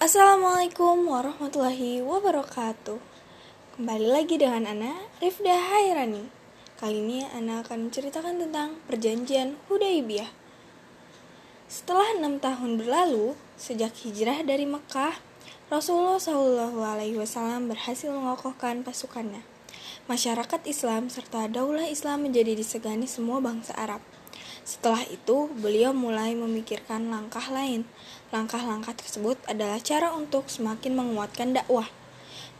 Assalamualaikum warahmatullahi wabarakatuh. Kembali lagi dengan Ana Rifda Hairani. Kali ini Ana akan menceritakan tentang perjanjian Hudaibiyah Setelah enam tahun berlalu Sejak hijrah dari Mekah Rasulullah SAW berhasil mengokohkan pasukannya. Masyarakat Islam serta daulah Islam menjadi disegani semua bangsa Arab. Setelah itu, beliau mulai memikirkan langkah lain. Langkah-langkah tersebut adalah cara untuk semakin menguatkan dakwah,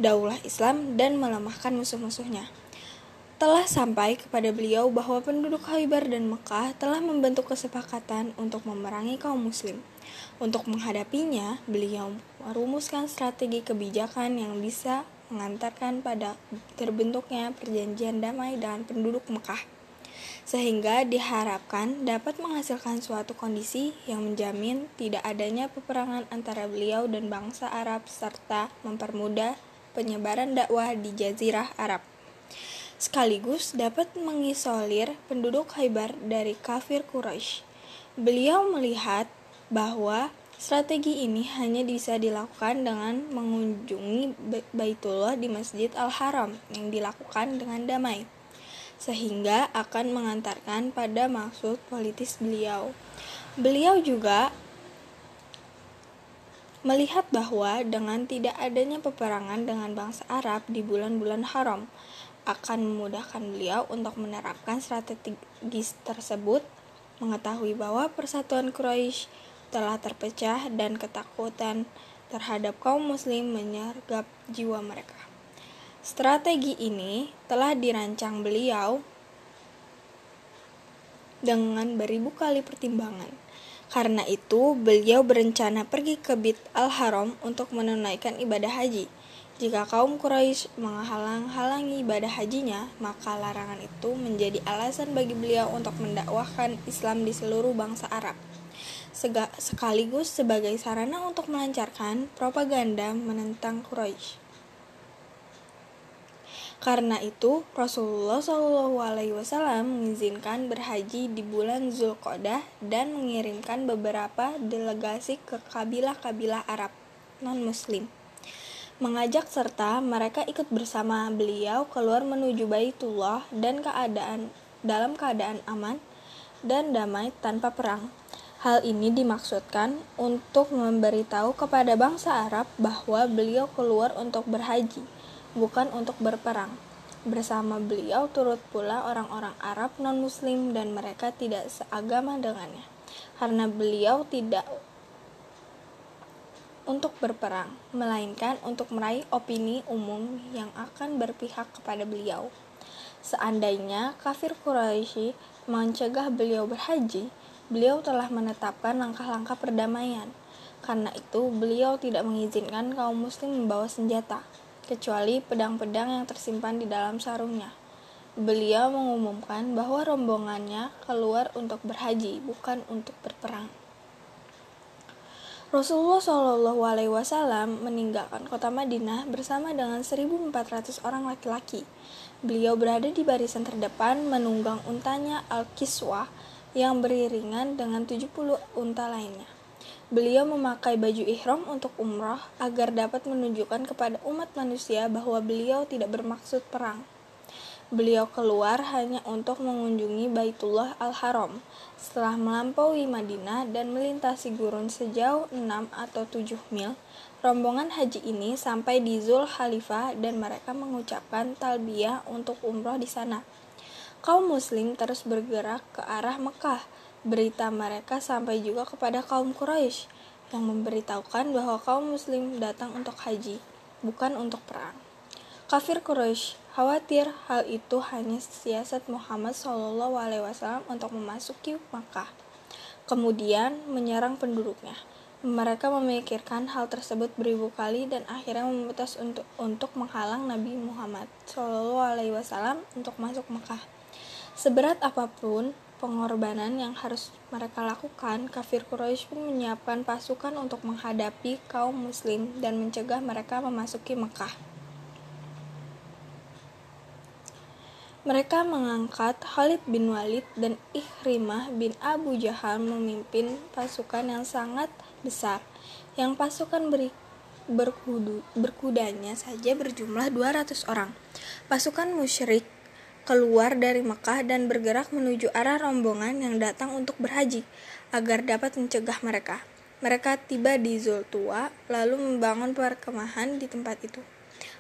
daulah Islam dan melemahkan musuh-musuhnya. Telah sampai kepada beliau bahwa penduduk Khaybar dan Mekah telah membentuk kesepakatan untuk memerangi kaum muslim. Untuk menghadapinya, beliau merumuskan strategi kebijakan yang bisa mengantarkan pada terbentuknya perjanjian damai dengan penduduk Mekah sehingga diharapkan dapat menghasilkan suatu kondisi yang menjamin tidak adanya peperangan antara beliau dan bangsa Arab serta mempermudah penyebaran dakwah di jazirah Arab. Sekaligus dapat mengisolir penduduk Khaybar dari kafir Quraisy. Beliau melihat bahwa strategi ini hanya bisa dilakukan dengan mengunjungi Baitullah di Masjid Al-Haram yang dilakukan dengan damai sehingga akan mengantarkan pada maksud politis beliau. Beliau juga melihat bahwa dengan tidak adanya peperangan dengan bangsa Arab di bulan-bulan haram akan memudahkan beliau untuk menerapkan strategis tersebut, mengetahui bahwa persatuan Quraisy telah terpecah dan ketakutan terhadap kaum muslim menyergap jiwa mereka. Strategi ini telah dirancang beliau dengan beribu kali pertimbangan. Karena itu, beliau berencana pergi ke Bit al-Haram untuk menunaikan ibadah haji. Jika kaum Quraisy menghalang-halangi ibadah hajinya, maka larangan itu menjadi alasan bagi beliau untuk mendakwahkan Islam di seluruh bangsa Arab. Sekaligus sebagai sarana untuk melancarkan propaganda menentang Quraisy. Karena itu, Rasulullah SAW mengizinkan berhaji di bulan Zulqa'dah dan mengirimkan beberapa delegasi ke kabilah-kabilah Arab non-Muslim. Mengajak serta mereka ikut bersama beliau keluar menuju Baitullah dan keadaan dalam keadaan aman dan damai tanpa perang. Hal ini dimaksudkan untuk memberitahu kepada bangsa Arab bahwa beliau keluar untuk berhaji bukan untuk berperang. Bersama beliau turut pula orang-orang Arab non-Muslim dan mereka tidak seagama dengannya, karena beliau tidak untuk berperang, melainkan untuk meraih opini umum yang akan berpihak kepada beliau. Seandainya kafir Quraisy mencegah beliau berhaji, beliau telah menetapkan langkah-langkah perdamaian. Karena itu, beliau tidak mengizinkan kaum muslim membawa senjata kecuali pedang-pedang yang tersimpan di dalam sarungnya. Beliau mengumumkan bahwa rombongannya keluar untuk berhaji, bukan untuk berperang. Rasulullah Shallallahu Alaihi Wasallam meninggalkan kota Madinah bersama dengan 1.400 orang laki-laki. Beliau berada di barisan terdepan menunggang untanya Al-Kiswah yang beriringan dengan 70 unta lainnya. Beliau memakai baju ihram untuk umrah agar dapat menunjukkan kepada umat manusia bahwa beliau tidak bermaksud perang. Beliau keluar hanya untuk mengunjungi Baitullah Al-Haram setelah melampaui Madinah dan melintasi gurun sejauh 6 atau 7 mil. Rombongan haji ini sampai di Zul Khalifah dan mereka mengucapkan talbiyah untuk umroh di sana. Kaum muslim terus bergerak ke arah Mekah Berita mereka sampai juga kepada kaum Quraisy yang memberitahukan bahwa kaum muslim datang untuk haji, bukan untuk perang. Kafir Quraisy khawatir hal itu hanya siasat Muhammad SAW untuk memasuki Makkah, kemudian menyerang penduduknya. Mereka memikirkan hal tersebut beribu kali dan akhirnya memutus untuk untuk menghalang Nabi Muhammad SAW untuk masuk Makkah. Seberat apa pun pengorbanan yang harus mereka lakukan, kafir Quraisy pun menyiapkan pasukan untuk menghadapi kaum muslim dan mencegah mereka memasuki Mekah. Mereka mengangkat Khalid bin Walid dan Ikhrimah bin Abu Jahal memimpin pasukan yang sangat besar. Yang pasukan berkudu, berkudanya saja berjumlah 200 orang. Pasukan musyrik keluar dari Mekah dan bergerak menuju arah rombongan yang datang untuk berhaji agar dapat mencegah mereka. Mereka tiba di Zultua lalu membangun perkemahan di tempat itu.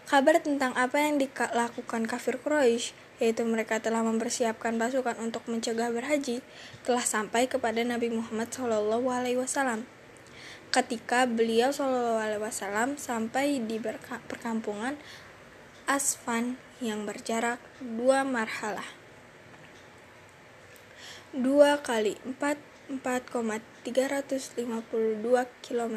Kabar tentang apa yang dilakukan kafir Quraisy, yaitu mereka telah mempersiapkan pasukan untuk mencegah berhaji, telah sampai kepada Nabi Muhammad SAW. Ketika beliau SAW sampai di perkampungan Asfan yang berjarak dua marhalah. Dua kali empat 4,352 km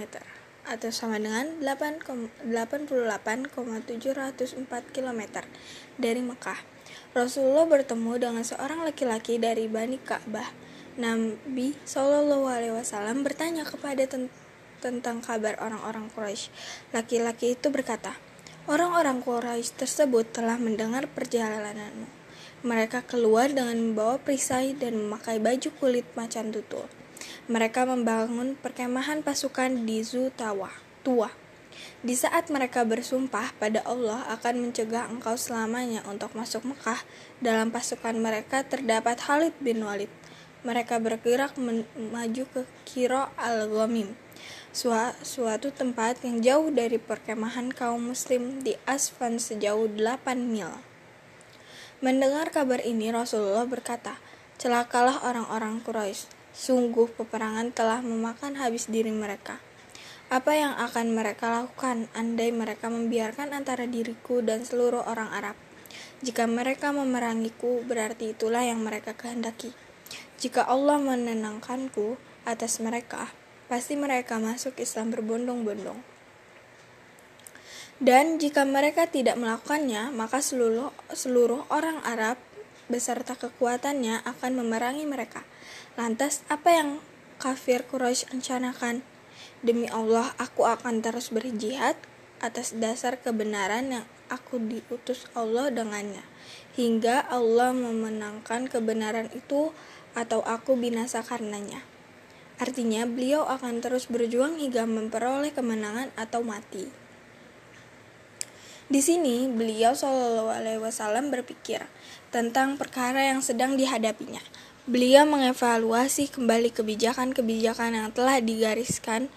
atau sama dengan 88,704 km dari Mekah. Rasulullah bertemu dengan seorang laki-laki dari Bani Ka'bah. Nabi Shallallahu Alaihi Wasallam bertanya kepada ten tentang kabar orang-orang Quraisy. Laki-laki itu berkata, orang-orang Quraisy tersebut telah mendengar perjalananmu. Mereka keluar dengan membawa perisai dan memakai baju kulit macan tutul. Mereka membangun perkemahan pasukan di Zutawa, tua. Di saat mereka bersumpah pada Allah akan mencegah engkau selamanya untuk masuk Mekah, dalam pasukan mereka terdapat Khalid bin Walid. Mereka bergerak maju ke Kiro al-Ghamim, suatu tempat yang jauh dari perkemahan kaum muslim di Asfan sejauh 8 mil. Mendengar kabar ini, Rasulullah berkata, Celakalah orang-orang Quraisy Sungguh peperangan telah memakan habis diri mereka. Apa yang akan mereka lakukan andai mereka membiarkan antara diriku dan seluruh orang Arab? Jika mereka memerangiku, berarti itulah yang mereka kehendaki. Jika Allah menenangkanku atas mereka, pasti mereka masuk Islam berbondong-bondong. Dan jika mereka tidak melakukannya, maka seluruh, seluruh orang Arab beserta kekuatannya akan memerangi mereka. Lantas, apa yang kafir Quraisy rencanakan? Demi Allah, aku akan terus berjihad atas dasar kebenaran yang aku diutus Allah dengannya, hingga Allah memenangkan kebenaran itu atau aku binasa karenanya. Artinya, beliau akan terus berjuang hingga memperoleh kemenangan atau mati. Di sini, beliau Shallallahu Alaihi Wasallam berpikir tentang perkara yang sedang dihadapinya. Beliau mengevaluasi kembali kebijakan-kebijakan yang telah digariskan.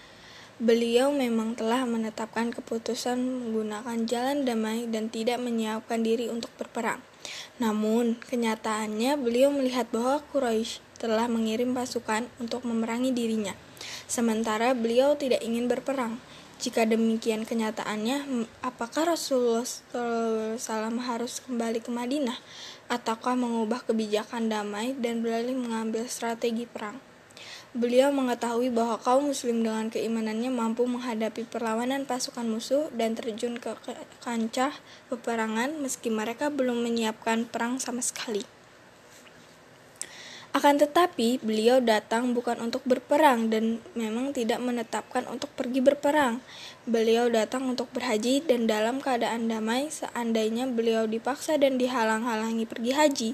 Beliau memang telah menetapkan keputusan menggunakan jalan damai dan tidak menyiapkan diri untuk berperang. Namun, kenyataannya beliau melihat bahwa Quraisy telah mengirim pasukan untuk memerangi dirinya. Sementara beliau tidak ingin berperang. Jika demikian kenyataannya, apakah Rasulullah SAW harus kembali ke Madinah? ataukah mengubah kebijakan damai dan beralih mengambil strategi perang. Beliau mengetahui bahwa kaum muslim dengan keimanannya mampu menghadapi perlawanan pasukan musuh dan terjun ke kancah peperangan meski mereka belum menyiapkan perang sama sekali. Akan tetapi, beliau datang bukan untuk berperang dan memang tidak menetapkan untuk pergi berperang. Beliau datang untuk berhaji dan dalam keadaan damai seandainya beliau dipaksa dan dihalang-halangi pergi haji,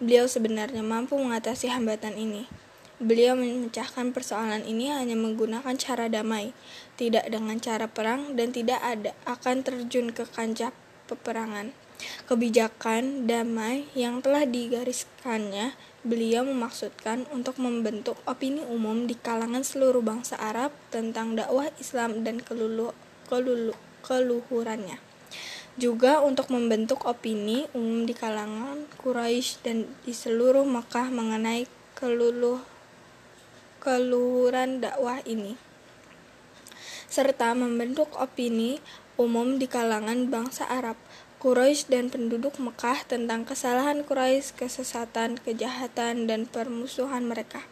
beliau sebenarnya mampu mengatasi hambatan ini. Beliau memecahkan persoalan ini hanya menggunakan cara damai, tidak dengan cara perang dan tidak ada akan terjun ke kancah peperangan. Kebijakan damai yang telah digariskannya Beliau memaksudkan untuk membentuk opini umum di kalangan seluruh bangsa Arab tentang dakwah Islam dan kelulu, kelulu, keluhurannya. Juga untuk membentuk opini umum di kalangan Quraisy dan di seluruh Makkah mengenai keluluh, keluhuran dakwah ini. Serta membentuk opini umum di kalangan bangsa Arab Quraisy dan penduduk Mekah tentang kesalahan Quraisy, kesesatan, kejahatan, dan permusuhan mereka.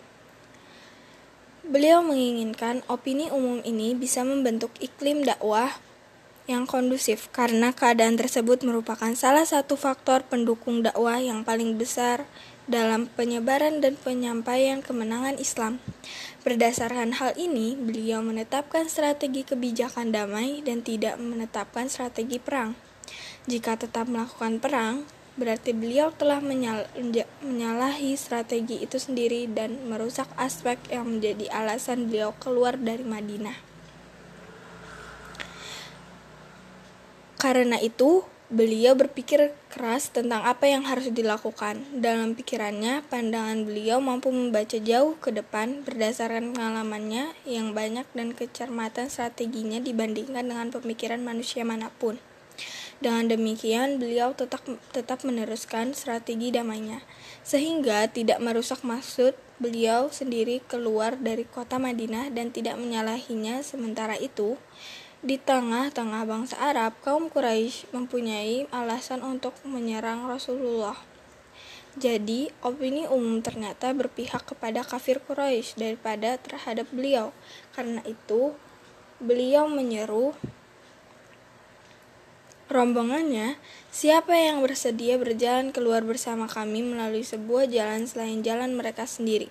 Beliau menginginkan opini umum ini bisa membentuk iklim dakwah yang kondusif karena keadaan tersebut merupakan salah satu faktor pendukung dakwah yang paling besar dalam penyebaran dan penyampaian kemenangan Islam. Berdasarkan hal ini, beliau menetapkan strategi kebijakan damai dan tidak menetapkan strategi perang. Jika tetap melakukan perang, berarti beliau telah menyal menyalahi strategi itu sendiri dan merusak aspek yang menjadi alasan beliau keluar dari Madinah. Karena itu, beliau berpikir keras tentang apa yang harus dilakukan. Dalam pikirannya, pandangan beliau mampu membaca jauh ke depan berdasarkan pengalamannya yang banyak dan kecermatan strateginya dibandingkan dengan pemikiran manusia mana pun. Dengan demikian, beliau tetap tetap meneruskan strategi damainya, sehingga tidak merusak maksud beliau sendiri keluar dari kota Madinah dan tidak menyalahinya. Sementara itu, di tengah-tengah bangsa Arab, kaum Quraisy mempunyai alasan untuk menyerang Rasulullah. Jadi, opini umum ternyata berpihak kepada kafir Quraisy daripada terhadap beliau. Karena itu, beliau menyeru rombongannya, siapa yang bersedia berjalan keluar bersama kami melalui sebuah jalan selain jalan mereka sendiri.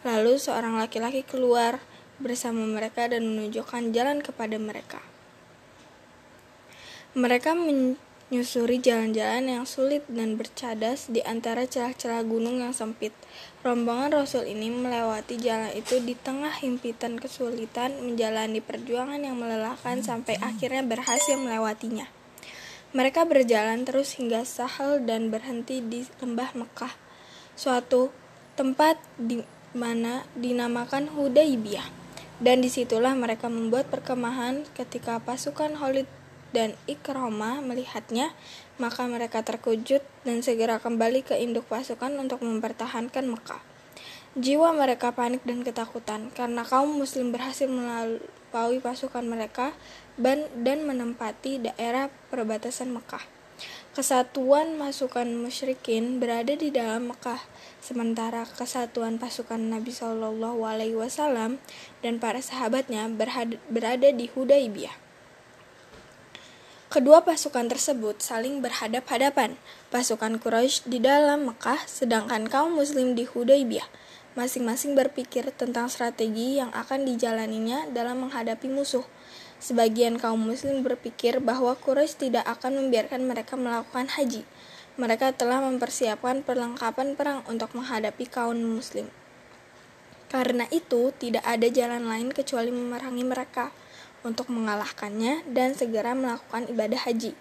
Lalu seorang laki-laki keluar bersama mereka dan menunjukkan jalan kepada mereka. Mereka menyusuri jalan-jalan yang sulit dan bercadas di antara celah-celah gunung yang sempit. Rombongan Rasul ini melewati jalan itu di tengah himpitan kesulitan menjalani perjuangan yang melelahkan sampai akhirnya berhasil melewatinya. Mereka berjalan terus hingga Sahel dan berhenti di lembah Mekah, suatu tempat di mana dinamakan Hudaibiyah. Dan di situlah mereka membuat perkemahan ketika pasukan Khalid dan Ikramah melihatnya, maka mereka terkejut dan segera kembali ke induk pasukan untuk mempertahankan Mekah. Jiwa mereka panik dan ketakutan karena kaum muslim berhasil melampaui pasukan mereka dan menempati daerah perbatasan Mekah. Kesatuan pasukan musyrikin berada di dalam Mekah, sementara kesatuan pasukan Nabi Shallallahu Alaihi Wasallam dan para sahabatnya berada di Hudaybiyah. Kedua pasukan tersebut saling berhadap-hadapan. Pasukan Quraisy di dalam Mekah, sedangkan kaum Muslim di Hudaybiyah. Masing-masing berpikir tentang strategi yang akan dijalaninya dalam menghadapi musuh. Sebagian kaum muslim berpikir bahwa Quraisy tidak akan membiarkan mereka melakukan haji. Mereka telah mempersiapkan perlengkapan perang untuk menghadapi kaum muslim. Karena itu, tidak ada jalan lain kecuali memerangi mereka untuk mengalahkannya dan segera melakukan ibadah haji.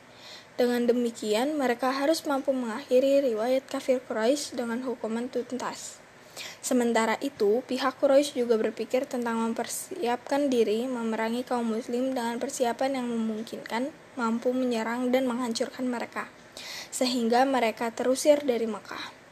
Dengan demikian, mereka harus mampu mengakhiri riwayat kafir Quraisy dengan hukuman tuntas. Sementara itu, pihak Quraisy juga berpikir tentang mempersiapkan diri memerangi kaum muslim dengan persiapan yang memungkinkan mampu menyerang dan menghancurkan mereka, sehingga mereka terusir dari Mekah.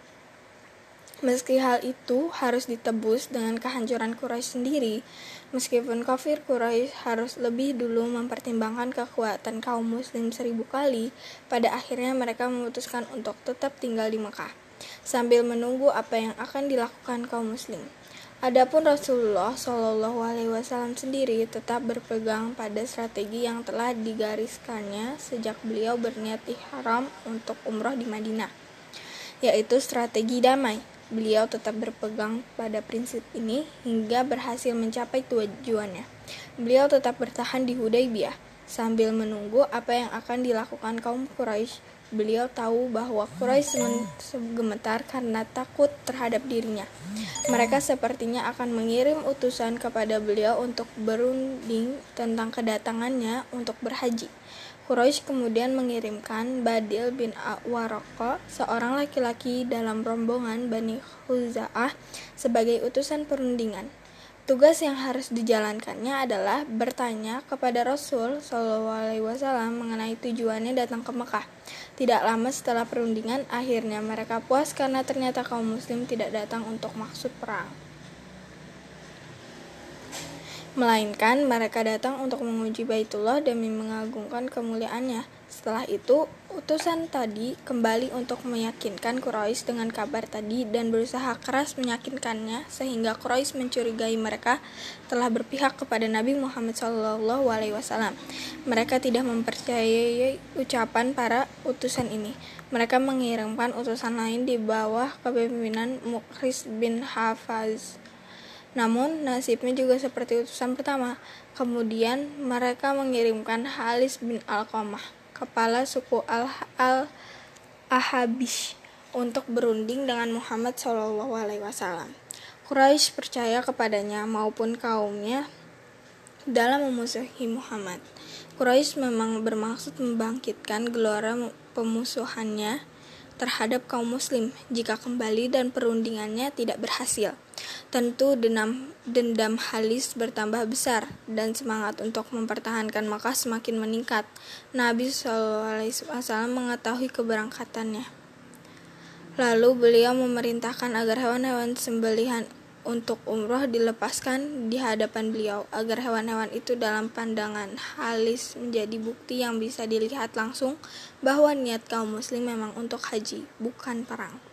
Meski hal itu harus ditebus dengan kehancuran Quraisy sendiri, meskipun kafir Quraisy harus lebih dulu mempertimbangkan kekuatan kaum muslim seribu kali, pada akhirnya mereka memutuskan untuk tetap tinggal di Mekah sambil menunggu apa yang akan dilakukan kaum muslim. Adapun Rasulullah Shallallahu Alaihi Wasallam sendiri tetap berpegang pada strategi yang telah digariskannya sejak beliau berniat ihram untuk umroh di Madinah, yaitu strategi damai. Beliau tetap berpegang pada prinsip ini hingga berhasil mencapai tujuannya. Beliau tetap bertahan di Hudaybiyah sambil menunggu apa yang akan dilakukan kaum Quraisy Beliau tahu bahwa Quraisy gemetar karena takut terhadap dirinya. Mereka sepertinya akan mengirim utusan kepada beliau untuk berunding tentang kedatangannya untuk berhaji. Quraisy kemudian mengirimkan Badil bin Warqa, seorang laki-laki dalam rombongan Bani Khuza'ah, sebagai utusan perundingan. Tugas yang harus dijalankannya adalah bertanya kepada Rasul Shallallahu Alaihi Wasallam mengenai tujuannya datang ke Mekah. Tidak lama setelah perundingan, akhirnya mereka puas karena ternyata kaum Muslim tidak datang untuk maksud perang, melainkan mereka datang untuk menguji Baitullah demi mengagungkan kemuliaannya. Setelah itu, utusan tadi kembali untuk meyakinkan Quraisy dengan kabar tadi dan berusaha keras meyakinkannya sehingga Quraisy mencurigai mereka telah berpihak kepada Nabi Muhammad SAW. Mereka tidak mempercayai ucapan para utusan ini. Mereka mengirimkan utusan lain di bawah kepemimpinan Mukhris bin Hafaz. Namun, nasibnya juga seperti utusan pertama. Kemudian, mereka mengirimkan Halis bin Al-Qamah kepala suku Al-Ahabish untuk berunding dengan Muhammad Shallallahu Alaihi Wasallam. Quraisy percaya kepadanya maupun kaumnya dalam memusuhi Muhammad. Quraisy memang bermaksud membangkitkan gelora pemusuhannya terhadap kaum muslim jika kembali dan perundingannya tidak berhasil. Tentu dendam, dendam Halis bertambah besar dan semangat untuk mempertahankan Makkah semakin meningkat. Nabi SAW mengetahui keberangkatannya. Lalu beliau memerintahkan agar hewan-hewan sembelihan untuk umroh dilepaskan di hadapan beliau agar hewan-hewan itu dalam pandangan Halis menjadi bukti yang bisa dilihat langsung bahwa niat kaum muslim memang untuk haji, bukan perang.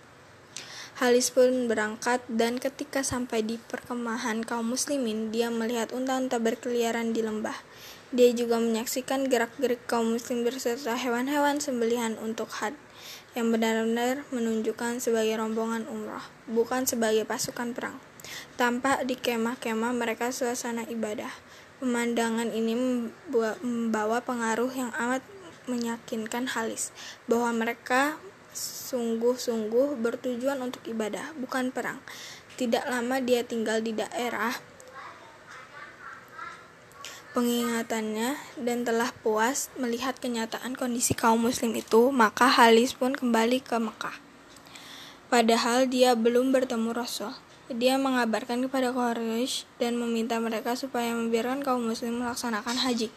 Halis pun berangkat dan ketika sampai di perkemahan kaum muslimin, dia melihat unta-unta berkeliaran di lembah. Dia juga menyaksikan gerak-gerik kaum muslim berserta hewan-hewan sembelihan untuk had yang benar-benar menunjukkan sebagai rombongan umrah, bukan sebagai pasukan perang. Tampak di kemah-kemah mereka suasana ibadah. Pemandangan ini membawa pengaruh yang amat meyakinkan Halis bahwa mereka sungguh-sungguh bertujuan untuk ibadah, bukan perang. Tidak lama dia tinggal di daerah pengingatannya dan telah puas melihat kenyataan kondisi kaum muslim itu, maka Halis pun kembali ke Mekah. Padahal dia belum bertemu Rasul. Dia mengabarkan kepada Quraisy dan meminta mereka supaya membiarkan kaum muslim melaksanakan haji.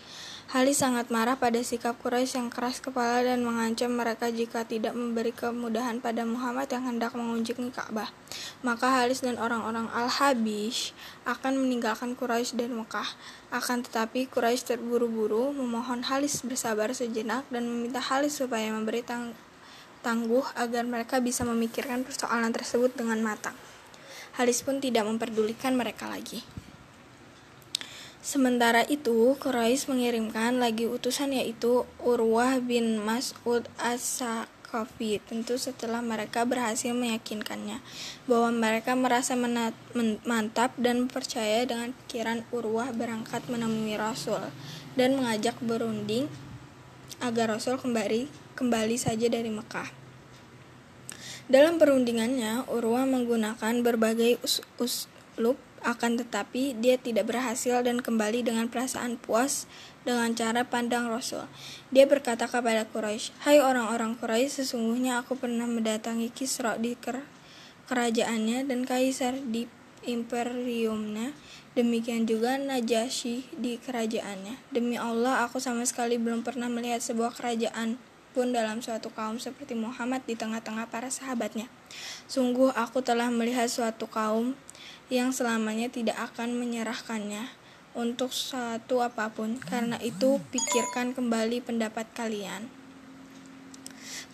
Halis sangat marah pada sikap Quraisy yang keras kepala dan mengancam mereka jika tidak memberi kemudahan pada Muhammad yang hendak mengunjungi Ka'bah. Maka Halis dan orang-orang Al-Habish akan meninggalkan Quraisy dan Mekah. Akan tetapi Quraisy terburu-buru memohon Halis bersabar sejenak dan meminta Halis supaya memberi tang tangguh agar mereka bisa memikirkan persoalan tersebut dengan matang. Haris pun tidak memperdulikan mereka lagi. Sementara itu, Quraisy mengirimkan lagi utusan yaitu Urwah bin Mas'ud as-Sakafi. Tentu setelah mereka berhasil meyakinkannya bahwa mereka merasa mantap dan percaya dengan pikiran Urwah berangkat menemui Rasul dan mengajak berunding agar Rasul kembali kembali saja dari Mekah. Dalam perundingannya, Urwa menggunakan berbagai uslub akan tetapi dia tidak berhasil dan kembali dengan perasaan puas dengan cara pandang Rasul. Dia berkata kepada Quraisy, "Hai orang-orang Quraisy, sesungguhnya aku pernah mendatangi Kisra di ker kerajaannya dan kaisar di imperiumnya, demikian juga Najasyi di kerajaannya. Demi Allah, aku sama sekali belum pernah melihat sebuah kerajaan pun dalam suatu kaum seperti Muhammad di tengah-tengah para sahabatnya. Sungguh aku telah melihat suatu kaum yang selamanya tidak akan menyerahkannya untuk suatu apa pun. Karena itu, pikirkan kembali pendapat kalian.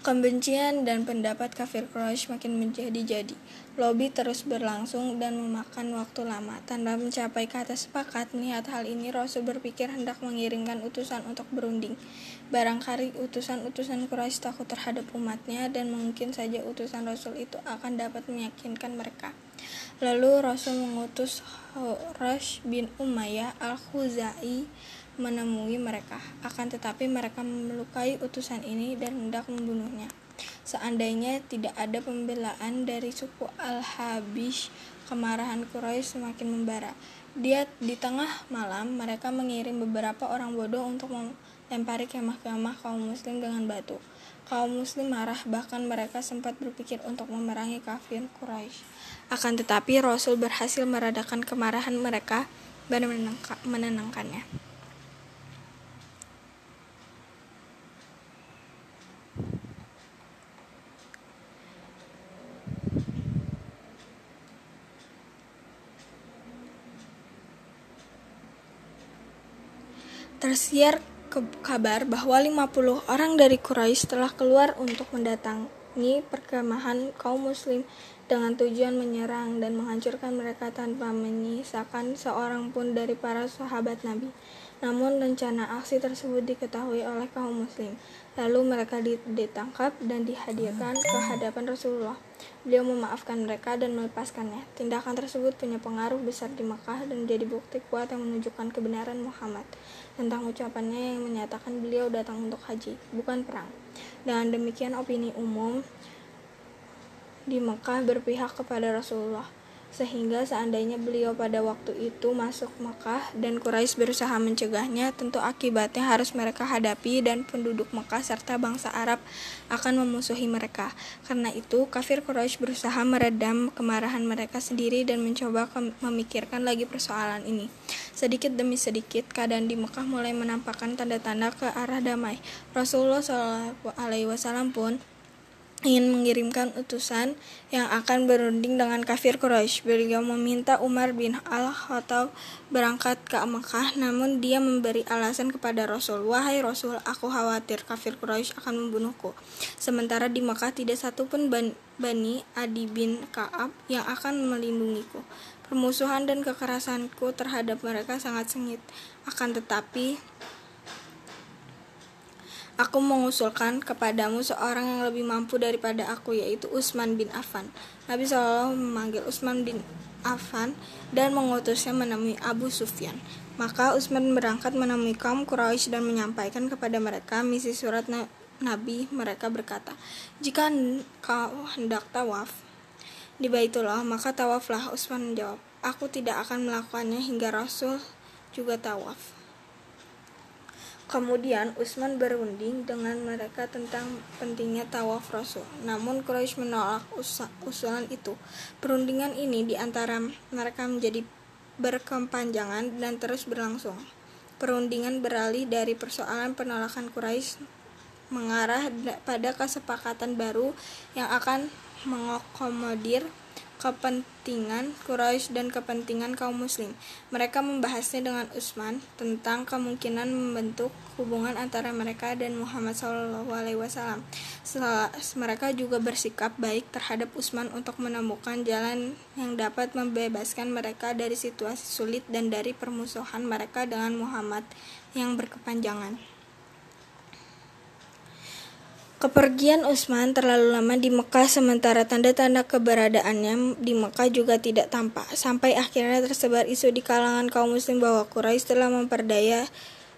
Kebencian dan pendapat kafir Quraisy makin menjadi-jadi. Lobby terus berlangsung dan memakan waktu lama. Tanpa mencapai kata sepakat, melihat hal ini Rasul berpikir hendak mengirimkan utusan untuk berunding. Barangkali utusan-utusan Quraisy takut terhadap umatnya dan mungkin saja utusan Rasul itu akan dapat meyakinkan mereka. Lalu Rasul mengutus Hurash bin Umayyah al-Khuzai menemui mereka. Akan tetapi mereka melukai utusan ini dan hendak membunuhnya. Seandainya tidak ada pembelaan dari suku Al-Habish, kemarahan Quraisy semakin membara. Dia di tengah malam mereka mengirim beberapa orang bodoh untuk melempari kemah-kemah kaum muslim dengan batu. Kaum muslim marah bahkan mereka sempat berpikir untuk memerangi kafir Quraisy. Akan tetapi Rasul berhasil meredakan kemarahan mereka dan menenangkannya. Tersiar kabar bahwa 50 orang dari Quraisy telah keluar untuk mendatangi perkemahan kaum muslim dengan tujuan menyerang dan menghancurkan mereka tanpa menyisakan seorang pun dari para sahabat Nabi. Namun rencana aksi tersebut diketahui oleh kaum muslim. Lalu mereka ditangkap dan dihadirkan ke hadapan Rasulullah. Beliau memaafkan mereka dan melepaskannya. Tindakan tersebut punya pengaruh besar di Makkah dan menjadi bukti kuat yang menunjukkan kebenaran Muhammad tentang ucapannya yang menyatakan beliau datang untuk haji, bukan perang. Dengan demikian opini umum di Mekah berpihak kepada Rasulullah. Sehingga seandainya beliau pada waktu itu masuk Mekah dan Quraisy berusaha mencegahnya, tentu akibatnya harus mereka hadapi dan penduduk Mekah serta bangsa Arab akan memusuhi mereka. Karena itu, kafir Quraisy berusaha meredam kemarahan mereka sendiri dan mencoba memikirkan lagi persoalan ini. Sedikit demi sedikit, keadaan di Mekah mulai menampakkan tanda-tanda ke arah damai. Rasulullah SAW pun ingin mengirimkan utusan yang akan berunding dengan kafir Quraisy. Beliau meminta Umar bin Al-Khattab berangkat ke Mekah, namun dia memberi alasan kepada Rasul, "Wahai Rasul, aku khawatir kafir Quraisy akan membunuhku." Sementara di Mekah tidak satu pun Bani Adi bin Ka'ab yang akan melindungiku. Permusuhan dan kekerasanku terhadap mereka sangat sengit. Akan tetapi, Aku mengusulkan kepadamu seorang yang lebih mampu daripada aku, yaitu Utsman bin Affan. Nabi SAW memanggil Utsman bin Affan dan mengutusnya menemui Abu Sufyan. Maka Utsman berangkat menemui kaum Quraisy dan menyampaikan kepada mereka misi surat Nabi. Mereka berkata, "Jika kau hendak tawaf di Baitullah, maka tawaflah." Utsman menjawab, "Aku tidak akan melakukannya hingga Rasul juga tawaf." Kemudian Utsman berunding dengan mereka tentang pentingnya tawaf Rasul. Namun Quraisy menolak usulan itu. Perundingan ini di antara mereka menjadi berkepanjangan dan terus berlangsung. Perundingan beralih dari persoalan penolakan Quraisy mengarah pada kesepakatan baru yang akan mengakomodir kepentingan Quraisy dan kepentingan kaum muslim. Mereka membahasnya dengan Utsman tentang kemungkinan membentuk hubungan antara mereka dan Muhammad SAW. Mereka juga bersikap baik terhadap Utsman untuk menemukan jalan yang dapat membebaskan mereka dari situasi sulit dan dari permusuhan mereka dengan Muhammad yang berkepanjangan. Kepergian Utsman terlalu lama di Mekah sementara tanda-tanda keberadaannya di Mekah juga tidak tampak. Sampai akhirnya tersebar isu di kalangan kaum muslim bahwa Quraisy telah memperdaya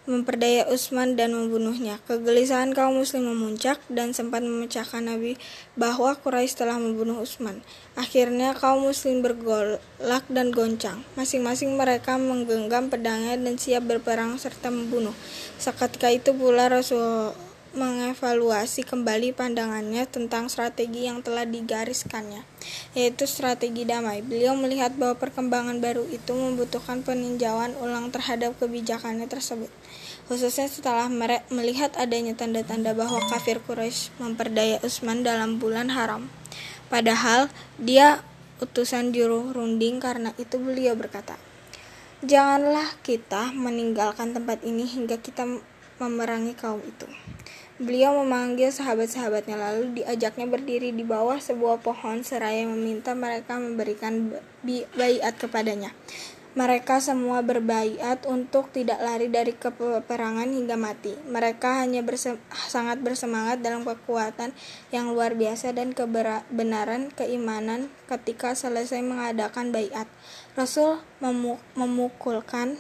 memperdaya Utsman dan membunuhnya. Kegelisahan kaum muslim memuncak dan sempat memecahkan Nabi bahwa Quraisy telah membunuh Utsman. Akhirnya kaum muslim bergolak dan goncang. Masing-masing mereka menggenggam pedangnya dan siap berperang serta membunuh. Seketika itu pula Rasul mengevaluasi kembali pandangannya tentang strategi yang telah digariskannya, yaitu strategi damai. Beliau melihat bahwa perkembangan baru itu membutuhkan peninjauan ulang terhadap kebijakannya tersebut, khususnya setelah melihat adanya tanda-tanda bahwa kafir Quraisy memperdaya Utsman dalam bulan haram. Padahal dia utusan juru runding karena itu beliau berkata, Janganlah kita meninggalkan tempat ini hingga kita memerangi kaum itu. Beliau memanggil sahabat-sahabatnya lalu diajaknya berdiri di bawah sebuah pohon seraya meminta mereka memberikan baiat kepadanya. Mereka semua berbaiat untuk tidak lari dari peperangan hingga mati. Mereka hanya berse sangat bersemangat dalam kekuatan yang luar biasa dan kebenaran keimanan ketika selesai mengadakan baiat. Rasul memukulkan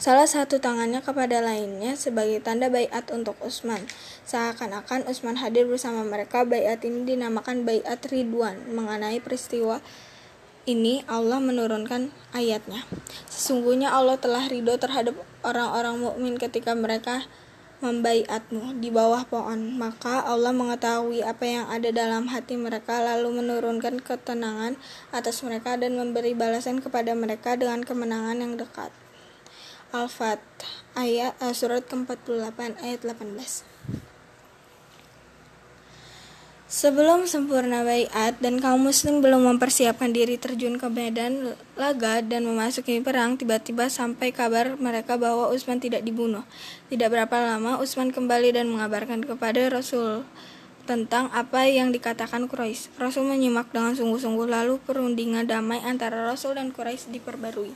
Salah satu tangannya kepada lainnya sebagai tanda bayat untuk Utsman. Seakan-akan Utsman hadir bersama mereka, bayat ini dinamakan bayat Ridwan. Mengenai peristiwa ini Allah menurunkan ayatnya. Sesungguhnya Allah telah ridho terhadap orang-orang mukmin ketika mereka membaiatmu di bawah pohon. Maka Allah mengetahui apa yang ada dalam hati mereka lalu menurunkan ketenangan atas mereka dan memberi balasan kepada mereka dengan kemenangan yang dekat. Al-Fat ayat uh, surat ke-48 ayat 18. Sebelum sempurna bayat dan kaum muslim belum mempersiapkan diri terjun ke medan laga dan memasuki perang, tiba-tiba sampai kabar mereka bahwa Utsman tidak dibunuh. Tidak berapa lama Utsman kembali dan mengabarkan kepada Rasul tentang apa yang dikatakan Quraisy. Rasul menyimak dengan sungguh-sungguh lalu perundingan damai antara Rasul dan Quraisy diperbarui.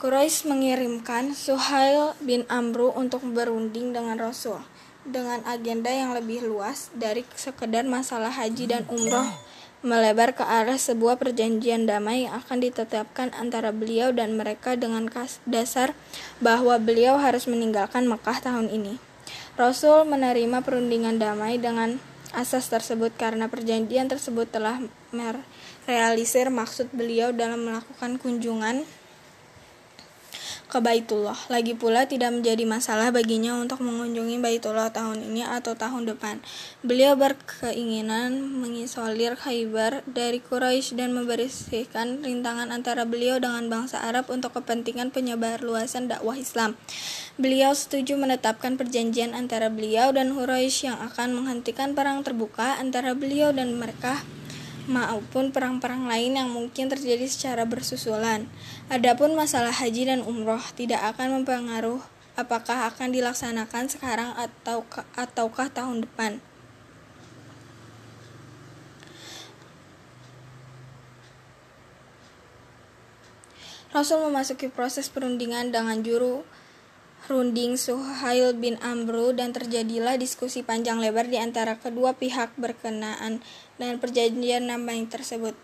Quraisy mengirimkan Suhail bin Amru untuk berunding dengan Rasul dengan agenda yang lebih luas dari sekedar masalah haji dan umroh melebar ke arah sebuah perjanjian damai yang akan ditetapkan antara beliau dan mereka dengan dasar bahwa beliau harus meninggalkan Mekah tahun ini. Rasul menerima perundingan damai dengan asas tersebut karena perjanjian tersebut telah merealisir maksud beliau dalam melakukan kunjungan ke Baitullah. Lagi pula tidak menjadi masalah baginya untuk mengunjungi Baitullah tahun ini atau tahun depan. Beliau berkeinginan mengisolir Khaybar dari Quraisy dan membersihkan rintangan antara beliau dengan bangsa Arab untuk kepentingan penyebar luasan dakwah Islam. Beliau setuju menetapkan perjanjian antara beliau dan Quraisy yang akan menghentikan perang terbuka antara beliau dan mereka maupun perang-perang lain yang mungkin terjadi secara bersusulan. Adapun masalah haji dan umroh tidak akan mempengaruhi apakah akan dilaksanakan sekarang atau ataukah tahun depan. Rasul memasuki proses perundingan dengan juru runding Suhail bin Amru dan terjadilah diskusi panjang lebar di antara kedua pihak berkenaan dengan perjanjian namanya tersebut.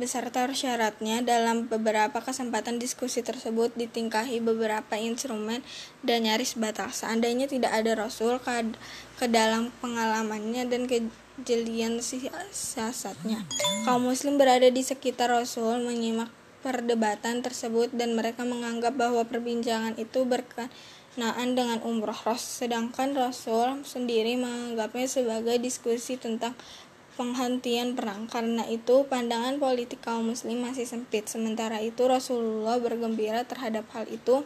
Beserta syaratnya dalam beberapa kesempatan diskusi tersebut ditingkahi beberapa instrumen dan nyaris batal. Seandainya tidak ada Rasul ke, ke dalam pengalamannya dan kejelian siasatnya. Kaum muslim berada di sekitar Rasul menyimak perdebatan tersebut dan mereka menganggap bahwa perbincangan itu berkenaan dengan umroh Ros, sedangkan Rasul sendiri menganggapnya sebagai diskusi tentang penghentian perang. Karena itu, pandangan politik kaum muslim masih sempit. Sementara itu, Rasulullah bergembira terhadap hal itu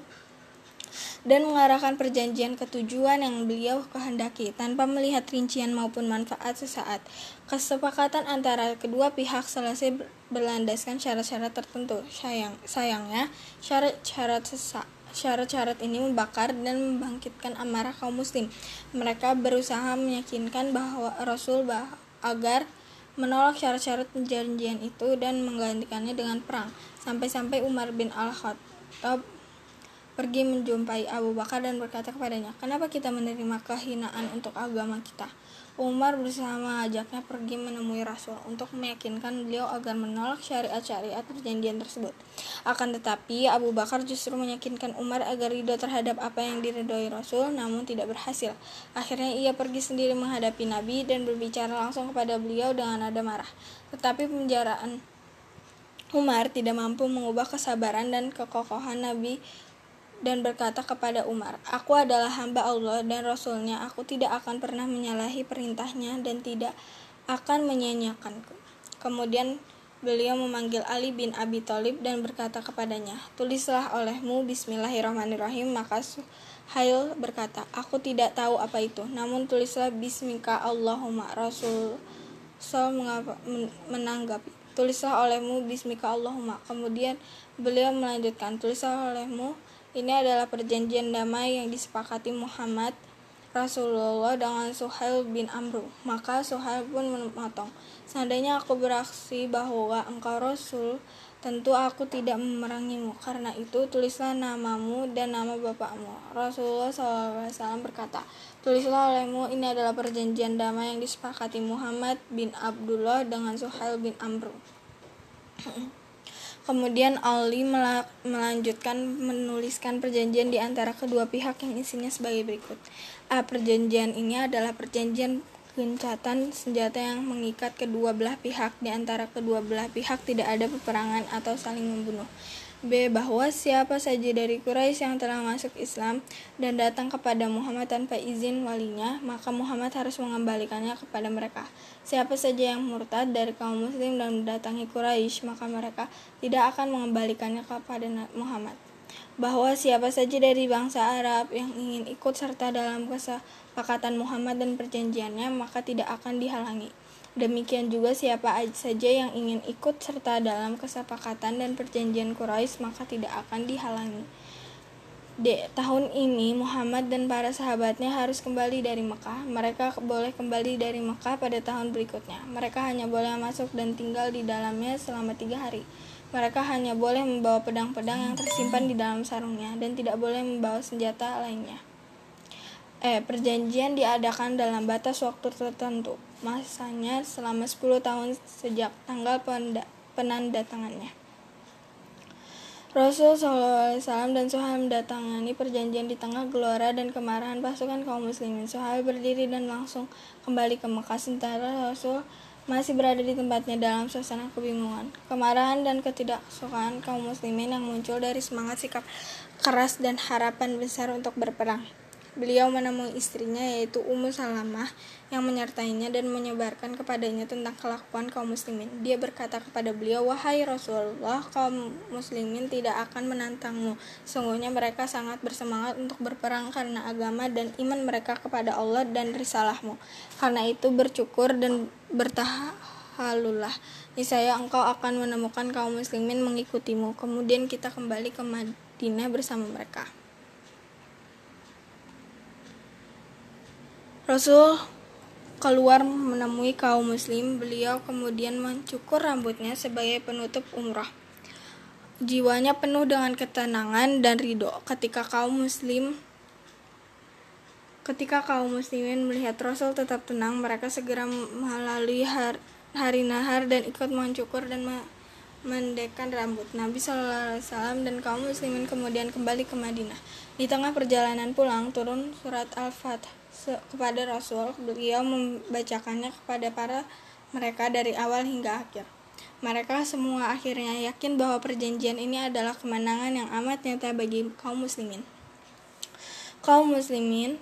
dan mengarahkan perjanjian ketujuan yang beliau kehendaki tanpa melihat rincian maupun manfaat sesaat. Kesepakatan antara kedua pihak selesai berlandaskan syarat-syarat tertentu. Sayang, sayangnya, syarat-syarat sesaat Syarat-syarat ini membakar dan membangkitkan amarah kaum muslim. Mereka berusaha meyakinkan bahwa Rasul bah agar menolak syarat-syarat perjanjian itu dan menggantikannya dengan perang. Sampai-sampai Umar bin Al-Khattab pergi menjumpai Abu Bakar dan berkata kepadanya, "Kenapa kita menerima kehinaan untuk agama kita?" Umar bersama mengajaknya pergi menemui Rasul untuk meyakinkan beliau agar menolak syariat-syariat perjanjian tersebut. Akan tetapi, Abu Bakar justru meyakinkan Umar agar ridho terhadap apa yang diridhoi Rasul, namun tidak berhasil. Akhirnya ia pergi sendiri menghadapi Nabi dan berbicara langsung kepada beliau dengan nada marah. Tetapi penjaraan Umar tidak mampu mengubah kesabaran dan kekokohan Nabi dan berkata kepada Umar, Aku adalah hamba Allah dan Rasulnya, aku tidak akan pernah menyalahi perintahnya dan tidak akan menyanyiakanku. Kemudian beliau memanggil Ali bin Abi Thalib dan berkata kepadanya, Tulislah olehmu Bismillahirrahmanirrahim, maka Suhail berkata, Aku tidak tahu apa itu, namun tulislah Bismika Allahumma. Rasul so menanggapi tulislah olehmu bismika Allahumma. Kemudian beliau melanjutkan tulislah olehmu ini adalah perjanjian damai yang disepakati Muhammad Rasulullah dengan Suhail bin Amru. Maka Suhail pun memotong. Seandainya aku beraksi bahwa engkau Rasul, tentu aku tidak memerangimu. Karena itu tulislah namamu dan nama bapakmu. Rasulullah SAW berkata, tulislah olehmu ini adalah perjanjian damai yang disepakati Muhammad bin Abdullah dengan Suhail bin Amru. Kemudian Ali melanjutkan menuliskan perjanjian di antara kedua pihak yang isinya sebagai berikut. A. Perjanjian ini adalah perjanjian gencatan senjata yang mengikat kedua belah pihak. Di antara kedua belah pihak tidak ada peperangan atau saling membunuh. B. Bahwa siapa saja dari Quraisy yang telah masuk Islam dan datang kepada Muhammad tanpa izin walinya, maka Muhammad harus mengembalikannya kepada mereka. Siapa saja yang murtad dari kaum muslim dan mendatangi Quraisy, maka mereka tidak akan mengembalikannya kepada Muhammad. Bahwa siapa saja dari bangsa Arab yang ingin ikut serta dalam kesepakatan Muhammad dan perjanjiannya, maka tidak akan dihalangi. Demikian juga siapa saja yang ingin ikut serta dalam kesepakatan dan perjanjian Quraisy maka tidak akan dihalangi. Di tahun ini Muhammad dan para sahabatnya harus kembali dari Mekah. Mereka boleh kembali dari Mekah pada tahun berikutnya. Mereka hanya boleh masuk dan tinggal di dalamnya selama tiga hari. Mereka hanya boleh membawa pedang-pedang yang tersimpan di dalam sarungnya dan tidak boleh membawa senjata lainnya. Eh, perjanjian diadakan dalam batas waktu tertentu masanya selama 10 tahun sejak tanggal penandatangannya. Rasul SAW dan Suhail mendatangani perjanjian di tengah gelora dan kemarahan pasukan kaum muslimin. Suhail berdiri dan langsung kembali ke Mekah sementara Rasul masih berada di tempatnya dalam suasana kebingungan, kemarahan dan ketidaksukaan kaum muslimin yang muncul dari semangat sikap keras dan harapan besar untuk berperang. Beliau menemui istrinya yaitu Ummu Salamah yang menyertainya dan menyebarkan kepadanya tentang kelakuan kaum muslimin. Dia berkata kepada beliau, "Wahai Rasulullah, kaum muslimin tidak akan menantangmu. Sungguhnya mereka sangat bersemangat untuk berperang karena agama dan iman mereka kepada Allah dan risalahmu. Karena itu bercukur dan bertahalulah. Niscaya engkau akan menemukan kaum muslimin mengikutimu." Kemudian kita kembali ke Madinah bersama mereka. Rasul keluar menemui kaum muslim, beliau kemudian mencukur rambutnya sebagai penutup umrah. Jiwanya penuh dengan ketenangan dan ridho ketika kaum muslim Ketika kaum muslimin melihat Rasul tetap tenang, mereka segera melalui hari, hari nahar dan ikut mencukur dan mendekkan rambut. Nabi Wasallam dan kaum muslimin kemudian kembali ke Madinah. Di tengah perjalanan pulang, turun surat Al-Fatih kepada Rasul, beliau membacakannya kepada para mereka dari awal hingga akhir. Mereka semua akhirnya yakin bahwa perjanjian ini adalah kemenangan yang amat nyata bagi kaum muslimin. Kaum muslimin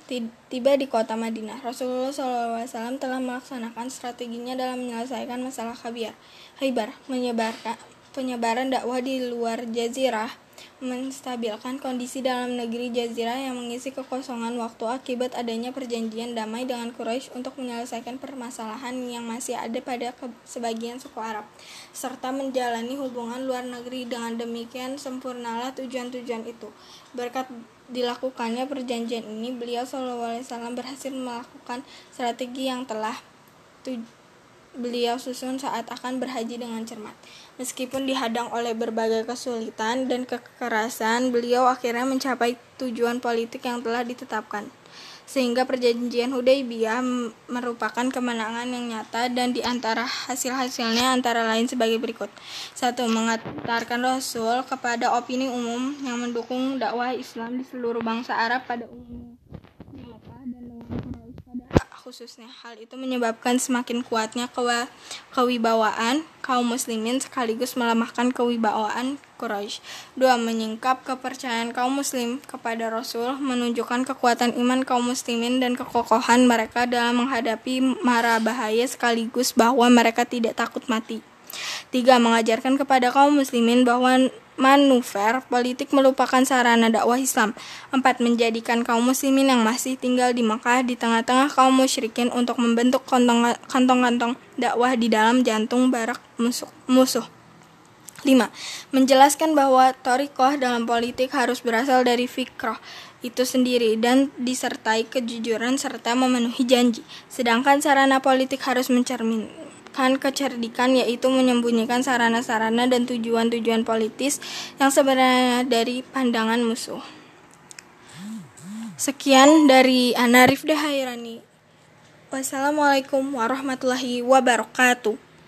tiba di kota Madinah. Rasulullah SAW telah melaksanakan strateginya dalam menyelesaikan masalah Khabar, Khaybar, menyebarkan penyebaran dakwah di luar jazirah menstabilkan kondisi dalam negeri Jazirah yang mengisi kekosongan waktu akibat adanya perjanjian damai dengan Quraisy untuk menyelesaikan permasalahan yang masih ada pada sebagian suku Arab, serta menjalani hubungan luar negeri dengan demikian sempurnalah tujuan-tujuan itu. Berkat dilakukannya perjanjian ini, beliau SAW berhasil melakukan strategi yang telah beliau susun saat akan berhaji dengan cermat. Meskipun dihadang oleh berbagai kesulitan dan kekerasan, beliau akhirnya mencapai tujuan politik yang telah ditetapkan. Sehingga perjanjian Hudaybiyah merupakan kemenangan yang nyata dan di antara hasil-hasilnya antara lain sebagai berikut. Satu, mengantarkan Rasul kepada opini umum yang mendukung dakwah Islam di seluruh bangsa Arab pada umumnya khususnya. Hal itu menyebabkan semakin kuatnya kewa, kewibawaan kaum muslimin sekaligus melemahkan kewibawaan Quraisy. Dua, menyingkap kepercayaan kaum muslim kepada Rasul, menunjukkan kekuatan iman kaum muslimin dan kekokohan mereka dalam menghadapi mara bahaya sekaligus bahwa mereka tidak takut mati. Tiga, mengajarkan kepada kaum muslimin bahwa manuver politik merupakan sarana dakwah Islam. Empat, menjadikan kaum muslimin yang masih tinggal di Mekah di tengah-tengah kaum musyrikin untuk membentuk kantong-kantong dakwah di dalam jantung barak musuh. musuh. 5. Menjelaskan bahwa torikoh dalam politik harus berasal dari fikroh itu sendiri dan disertai kejujuran serta memenuhi janji. Sedangkan sarana politik harus mencermin, kan kecerdikan yaitu menyembunyikan sarana-sarana dan tujuan-tujuan politis yang sebenarnya dari pandangan musuh. Sekian dari Ana Rifda Hairani. Wassalamualaikum warahmatullahi wabarakatuh.